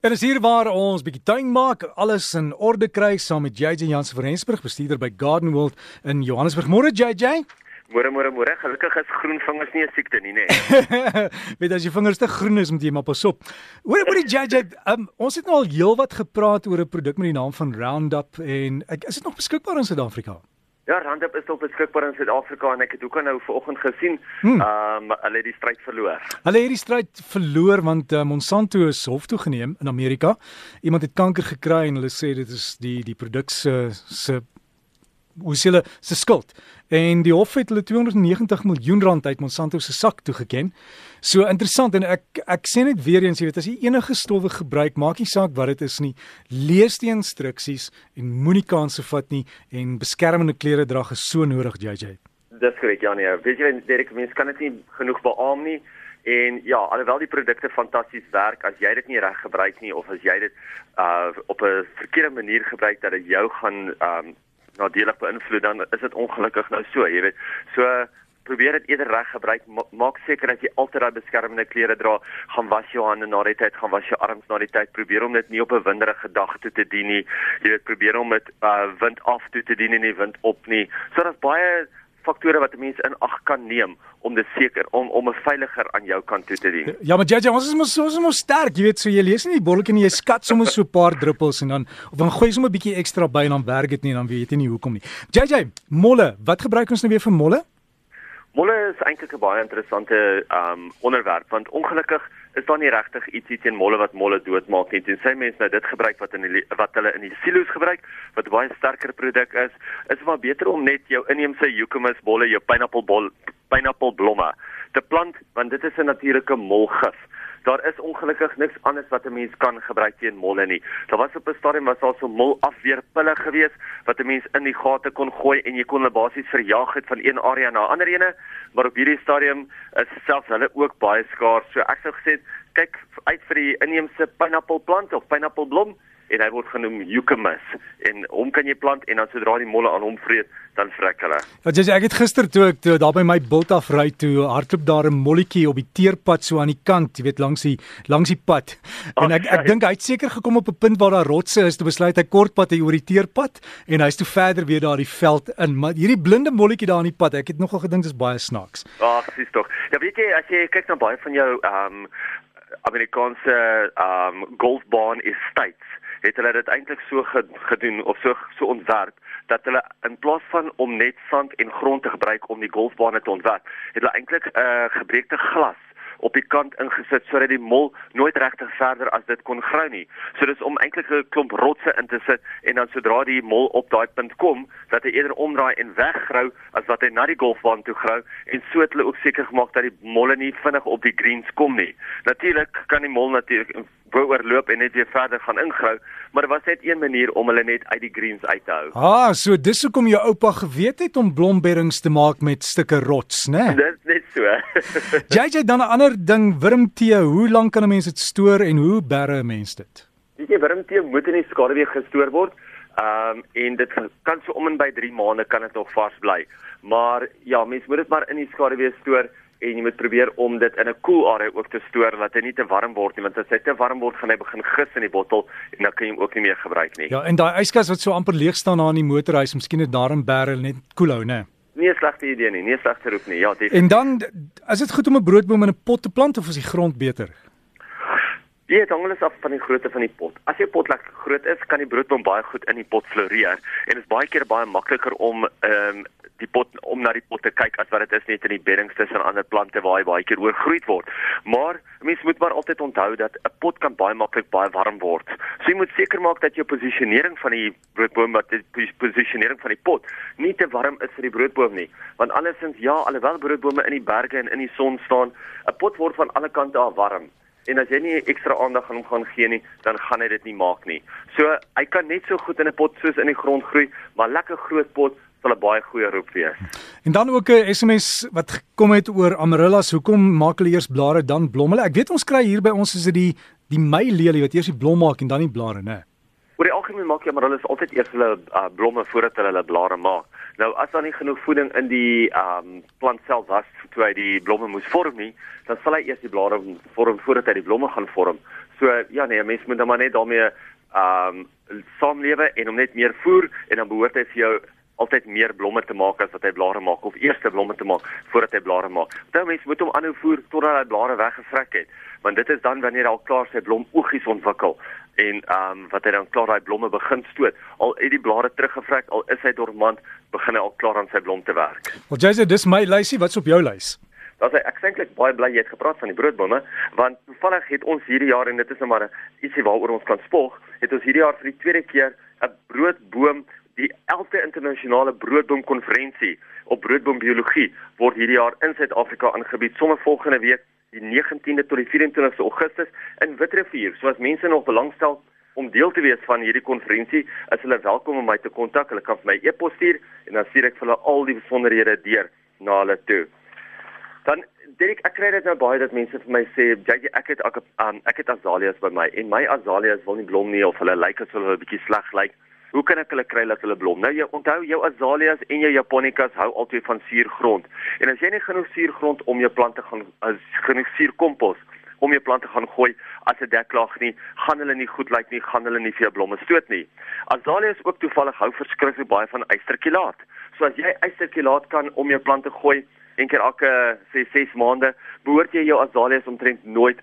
En is hier waar ons bietjie tuin maak, alles in orde kry saam met JJ Jansen van Rensburg, bestuurder by Garden World in Johannesburg. Môre JJ. Môre môre môre. Gelukkig is groen vingers nie 'n siekte nie, nê. Weet as jy vingers te groen is, moet jy maar pas op. Hoor hoor die JJ, um, ons het nou al heelwat gepraat oor 'n produk met die naam van Roundup en ek, is dit nog beskikbaar in Suid-Afrika? Ja, Roundup is op beskikbaar in Suid-Afrika en ek het ook nou vanoggend gesien, hmm. ehm um, hulle het die stryd verloor. Hulle het die stryd verloor want uh, Monsanto is hof toe geneem in Amerika. Iemand het kanker gekry en hulle sê dit is die die produk se se hoe sê hulle se skuld. En die hof het hulle 290 miljoen rand uit Monsanto se sak toegeken. So interessant en ek ek sê net weer eens, jy weet as jy enige stowwe gebruik, maak nie saak wat dit is nie, lees die instruksies en moenie kanse vat nie en beskermende klere dra is so nodig, JJ. Dis korrek, Janie. Weet jy, Derek, mens kan dit nie genoeg beamoen nie. En ja, alhoewel die produkte fantasties werk, as jy dit nie reg gebruik nie of as jy dit uh op 'n verkeerde manier gebruik dat dit jou gaan um nadelig beïnvloed dan is dit ongelukkig nou so, jy weet. So probeer dit eerder reg gebruik. Maak seker dat jy altyd daai beskermende klere dra. Gaan was jou hande na die tyd, gaan was jou arms na die tyd. Probeer om dit nie op 'n winderige dag toe te dien nie. Jy weet probeer om dit uh wind af toe te dien en nie wind op nie. So daar's baie faktore wat 'n mens in ag kan neem om dit seker om om 'n veiliger aan jou kant toe te dien. Ja, maar JJ, ons is mos ons is mos sterk, jy weet, so jy lees nie die botteltjie nie, jy skat sommer so 'n paar druppels en dan of dan gooi jy sommer 'n bietjie ekstra by en dan werk dit nie en dan weet jy nie hoekom nie. JJ, molle, wat gebruik ons nou weer vir molle? Molle is eintlik 'n baie interessante um onderwerp want ongelukkig is daar nie regtig ietsie teen molle wat molle doodmaak nie. Tensy mense nou dit gebruik wat in die, wat hulle in die silo's gebruik wat baie sterker produk is, is maar beter om net jou inheemse eucalyptus bolle, jou pineappelbol, pineappelblomme te plant want dit is 'n natuurlike molgif. Daar is ongelukkig niks anders wat 'n mens kan gebruik teen molle nie. Daar was op 'n stadium was daar so molafweerpille gewees wat 'n mens in die gate kon gooi en jy kon hulle basies verjaag het van een area na 'n ander ene, maar op hierdie stadium is selfs hulle ook baie skaars. So ek sou gesê kyk uit vir die inheemse pineappelplant of pineappelblom en hy word genoem eucalyptus en hom kan jy plant en dan sodra die molle aan hom vreet dan vrek hulle. Wat jy sê ek het gister toe ek toe, daar by my bult afry toe hardloop daar 'n molletjie op die teerpad so aan die kant, jy weet langs die langs die pad. En ek ek dink hy het seker gekom op 'n punt waar daar rotse is, toe besluit hy kortpad hy oor die teerpad en hy's toe verder weer daar die veld in. Maar hierdie blinde molletjie daar aan die pad, ek het nogal gedink dis baie snaaks. Ag, sies tog. Ja, weet jy as jy kyk na baie van jou ehm um, Amerikaanse ehm um, golfbaan estates het hulle dit eintlik so gedoen of so so ontwerp dat hulle in plaas van om net sand en grond te gebruik om die golfbane te ontwerp, het hulle eintlik 'n uh, gebreekte glas op die kant ingesit sodat die mol nooit regtig verder as dit kon grou nie. So dis om eintlik 'n klomp rotse in te sit en dan sodra die mol op daai punt kom, dat hy eerder omdraai en weggrou as wat hy na die golfbaan toe grou en so het hulle ook seker gemaak dat die molle nie vinnig op die greens kom nie. Natuurlik kan die mol natuurlik wou oorloop en net weer verder gaan ingrou, maar dit was net een manier om hulle net uit die greens uit te hou. Ah, so dis hoekom jou oupa geweet het om blomberings te maak met stukke rots, né? Nee? Dit net so. JJ dan 'n ander ding, wurmtee, hoe lank kan 'n mens dit stoor en hoe berre 'n mens dit? Jy, wurmtee moet in die skaduwee gestoor word. Ehm um, en dit kan so om en by 3 maande kan dit nog vars bly. Maar ja, mens moet dit maar in die skaduwee stoor en jy moet probeer om dit in 'n koel cool area ook te stoor dat hy nie te warm word nie want as hy te warm word gaan hy begin gis in die bottel en dan kan jy hom ook nie meer gebruik nie. Ja, en daai yskas wat so amper leeg staan daar in die motorhuis, miskien net daarin barrel net koel cool hou, né? Nie 'n slegte idee nie, nie 'n slegte roep nie. Ja, definitief. En dan is dit goed om 'n broodboom in 'n pot te plant of is die grond beter? Dit hang alles af van die grootte van die pot. As jou pot lekker groot is, kan die broodboom baie goed in die pot floreer en dit is baie keer baie makliker om ehm um, die pot om na die pot te kyk as wat dit is net in die beddings tussen ander plante waar hy baie keer oorgroei word. Maar mens moet maar altyd onthou dat 'n pot kan baie maklik baie warm word. So jy moet seker maak dat jou posisionering van die broodboom wat die posisionering van die pot nie te warm is vir die broodboom nie. Want andersins ja, alhoewel broodbome in die berge en in die son staan, 'n pot word van alle kante af warm. En as jy nie ekstra aandag aan hom gaan gee nie, dan gaan hy dit nie maak nie. So hy kan net so goed in 'n pot soos in die grond groei, maar lekker groot pot sal 'n baie goeie roep wees. En dan ook 'n SMS wat gekom het oor amarellas. Hoekom maak hulle eers blare dan blomme? Ek weet ons kry hier by ons is dit die die meilelie wat eers die blom maak en dan die blare, né? Oor die algemeen maak jy amarellas altyd eers hulle uh, blomme voordat hulle hulle blare maak. Nou as daar nie genoeg voeding in die um plant self was toe hy die blomme moes vorm nie, dan sal hy eers die blare vorm voordat hy die blomme gaan vorm. So ja nee, mense moet dan maar net daarmee ehm um, saamlewe en hom net meer voer en dan behoort hy vir jou altyd meer blomme te maak as wat hy blare maak of eerste blomme te maak voordat hy blare maak. Party mense moet hom aanhou voer totdat hy blare weggevrek het, want dit is dan wanneer hy al klaar sy blomoogies ontwikkel en ehm um, wat hy dan klaar daai blomme begin stoot. Al het die blare teruggevrek, al is hy dormant, begin hy al klaar aan sy blom te werk. Wel sê dis my lysie, wat's op jou lys? Dat ek eintlik baie bly jy het gepraat van die broodbome, want toevallig het ons hierdie jaar en dit is nou maar ietsie waaroor ons kan spog, het ons hierdie jaar vir die tweede keer 'n broodboom Die 11de internasionale broodboomkonferensie op broodboombiologie word hierdie jaar in Suid-Afrika aangebied sommer volgende week die 19de tot die 24ste Augustus in Witrifuur. So as mense nog belangstel om deel te wees van hierdie konferensie, is hulle welkom om my te kontak. Hulle kan vir my e-pos stuur en dan stuur ek vir hulle al die besonderhede deur na hulle toe. Dan Dirk, ek kry dit nou baie dat mense vir my sê, "JJ, ek het ek, um, ek het azaleas by my en my azaleas wil nie blom nie of hulle lyk asof hulle 'n bietjie sleg lyk." Hoe kan ek hulle kry dat hulle blom? Nou jy onthou jou azaleas en jou japonikas hou altyd van suurgrond. En as jy nie genoeg suurgrond om jou plante gaan as genoeg suurkompos om jou plante gaan gooi as 'n deklaag nie, gaan hulle nie goed lyk nie, gaan hulle nie vir jou blomme stoot nie. Azaleas ook toevallig hou verskriklik baie van ysterkilaat. So as jy ysterkilaat kan om jou plante gooi een keer elke 6 6 maande, behoort jy jou azaleas omtrent nooit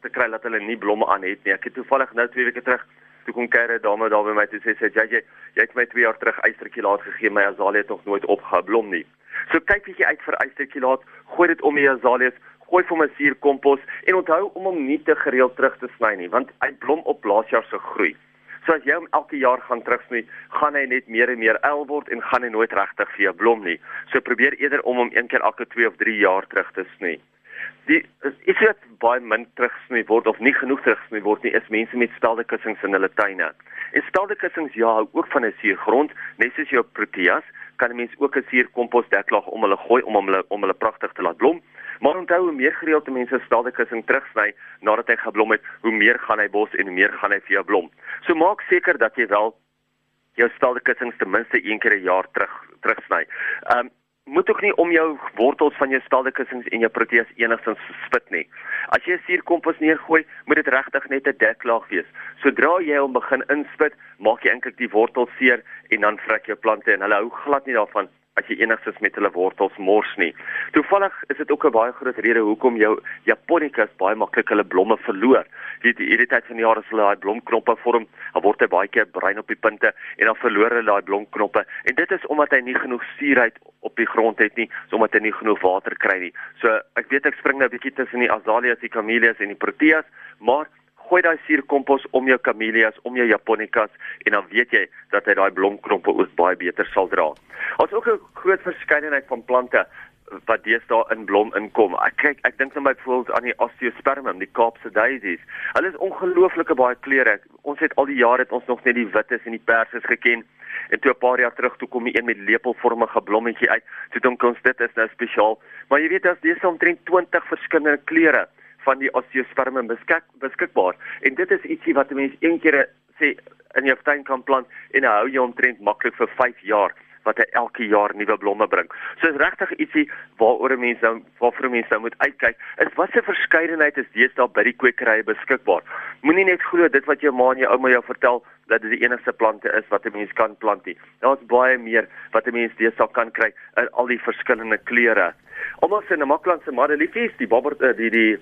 te kry dat hulle nie blomme aan het nie. Ek het toevallig nou 2 weke terug toe kom 'n dame daar by my toe sê sy jy jy jy het my 2 jaar terug ysterkilaat gegee my azalia het nog nooit opgeblom nie. So kyk bietjie uit vir ysterkilaat, gooi dit om die azaleas, gooi vir my suurkompos en onthou om hom nie te gereeld terug te sny nie want hy blom op laasjaar se groei. So as jy hom elke jaar gaan terugsny, gaan hy net meer en meer el word en gaan hy nooit regtig vir jou blom nie. So probeer eerder om hom een keer elke 2 of 3 jaar terug te sny die is dit baie min terugsny word of nie genoeg terugsny word nie is mense met stelde kussings in hulle tuine. En stelde kussings ja, ook van 'n suurgrond, net soos jou proteas, kan 'n mens ook 'n suurkompos deklaag om hulle gooi om hulle om hulle pragtig te laat blom. Maar onthou hoe meer gereelde mense stelde kussing terugsny nadat hy geblom het, hoe meer gaan hy bos en hoe meer gaan hy vir jou blom. So maak seker dat jy wel jou stelde kussings ten minste een keer 'n jaar terug terugsny. Moet ook nie om jou wortels van jou staldekussings en jou proteas enigstens spit nie. As jy 'n suurkompos neergooi, moet dit regtig net 'n deklaag wees. Sodra jy hom begin inspit, maak jy eintlik die wortels seer en dan vrek jou plante en hulle hou glad nie daarvan as jy enigstens met hulle wortels mors nie. Toevallig is dit ook 'n baie groot rede hoekom jou japonicas baie maklik hulle blomme verloor. Jy weet hierdie tyd van die jaar as hulle daai blomknoppe vorm, dan word hy baie keer bruin op die punte en dan verloor hulle daai blomknoppe en dit is omdat hy nie genoeg suurheid op die grond het nie, omdat hy nie genoeg water kry nie. So ek weet ek spring nou 'n bietjie tussen die azaleas, die camellias en die proteas, maar gooi daai suurkompos om jou camellias, om jou japonikas en dan weet jy dat hy daai blomknoppe ook baie beter sal dra. Ons ook 'n groot verskeidenheid van plante wat deesdae in blom inkom. Ek kyk, ek dink net byvoorbeeld aan die osteospermum, die Kaapse daisies. Hulle is ongelooflike baie kleure. Ons het al die jare het ons nog net die wites en die perses geken. En toe 'n paar jaar terug toe kom die een met lepelvormige blommetjie uit. Toe dink ons dit is nou spesiaal. Maar jy weet as dis omtrent 20 verskillende kleure van die osteospermum beskik, beskikbaar. En dit is ietsie wat 'n mens een keer sê in jou tuin kan plant en hou jy omtrent maklik vir 5 jaar wat hy elke jaar nuwe blomme bring. So is regtig ietsie waaroor mense nou waarvoor mense nou moet uitkyk. Is wat se verskeidenheid is deesdae by die kwekerye beskikbaar. Moenie net glo dit wat jou ma en jou ouma jou vertel dat dit die enigste plante is wat 'n mens kan plant nie. Daar's baie meer wat 'n mens deesdae kan kry in al die verskillende kleure. Almal sê 'n maklandse madeliefies, die bobber eh, die die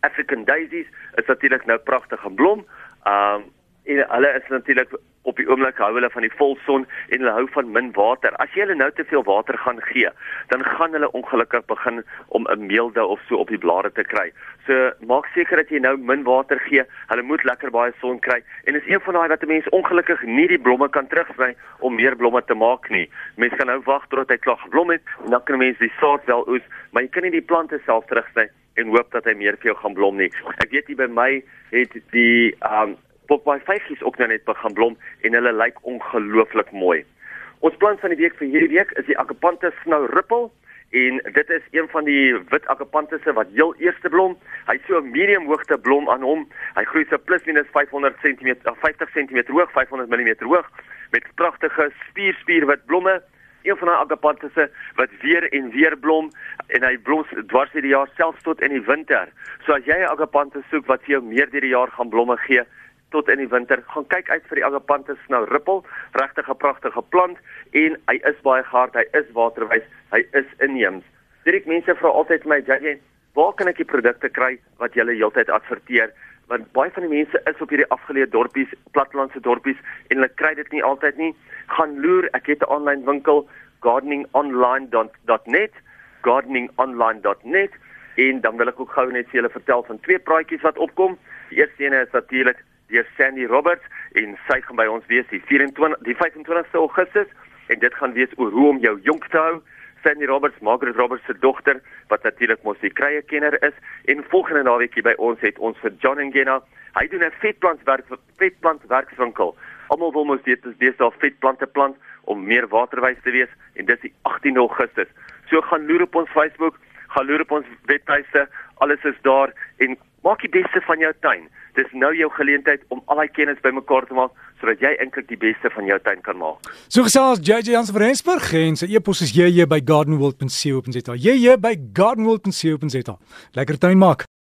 African daisies is natuurlik nou pragtig en blom. Um en hulle is natuurlik op die oomblik hou hulle van die volson en hulle hou van min water. As jy hulle nou te veel water gaan gee, dan gaan hulle ongelukkig begin om 'n meelde of so op die blare te kry. So maak seker dat jy nou min water gee. Hulle moet lekker baie son kry en is een van daai wat 'n mens ongelukkig nie die blomme kan terugbring om meer blomme te maak nie. Mens kan nou wag totdat hy klaar geblom het en dan kan mens die saad wel oes, maar jy kan nie die plante self terugsny en hoop dat hy meer vir jou gaan blom nie. Ek weet hier by my het die um popbaai vyfies ook nou net begin blom en hulle lyk ongelooflik mooi. Ons plant van die week vir hierdie week is die Agapanthus snou rippel en dit is een van die wit Agapanthusse wat heel eerste blom. Hy het so 'n medium hoogte blom aan hom. Hy groei so plus minus 500 cm, 50 cm hoog, 500 mm hoog met pragtige spierspierwit blomme een van daai agapantusse wat weer en weer blom en hy blom dwars deur die jaar selfs tot in die winter. So as jy 'n agapantus soek wat vir jou meer deur die jaar gaan blomme gee tot in die winter, gaan kyk uit vir die agapantus nou rippel, regtig 'n pragtige plant en hy is baie gehard, hy is waterwys, hy is inheems. Direk mense vra altyd my, "Jy, waar kan ek die produkte kry wat jy heeltyd adverteer?" Want baie van die mense is op hierdie afgeleë dorpies, plattelandse dorpies en hulle kry dit nie altyd nie. Gaan loer, ek het 'n aanlyn winkel gardeningonline.net, gardeningonline.net en dan wil ek ook gou net vir julle vertel van twee praatjies wat opkom. Die eerste een is natuurlik deur Sandy Roberts en sy gaan by ons wees die 24 die 25ste Augustus en dit gaan wees oor hoe om jou jonk te hou. Sandy Roberts, Margaret Roberts se dogter wat natuurlik mos die krye kenner is en volgende naweekie by ons het ons vir John Ngena. Hy doen 'n vetplantwerk vetplantwerkswinkel. Almal wil mos dit is besig vetplante plant om meer waterwys te wees en dis die 18 Augustus. So gaan loer op ons Facebook, gaan loer op ons webtuiste, alles is daar en maak die beste van jou tuin. Dis nou jou geleentheid om al daai kennis bymekaar te maak sodat jy eintlik die beste van jou tuin kan maak. So gesels JJ Jansen van Rensburg en sy e-pos is jj by gardenworld.co.za. jj by gardenworld.co.za. Lekker tuin maak.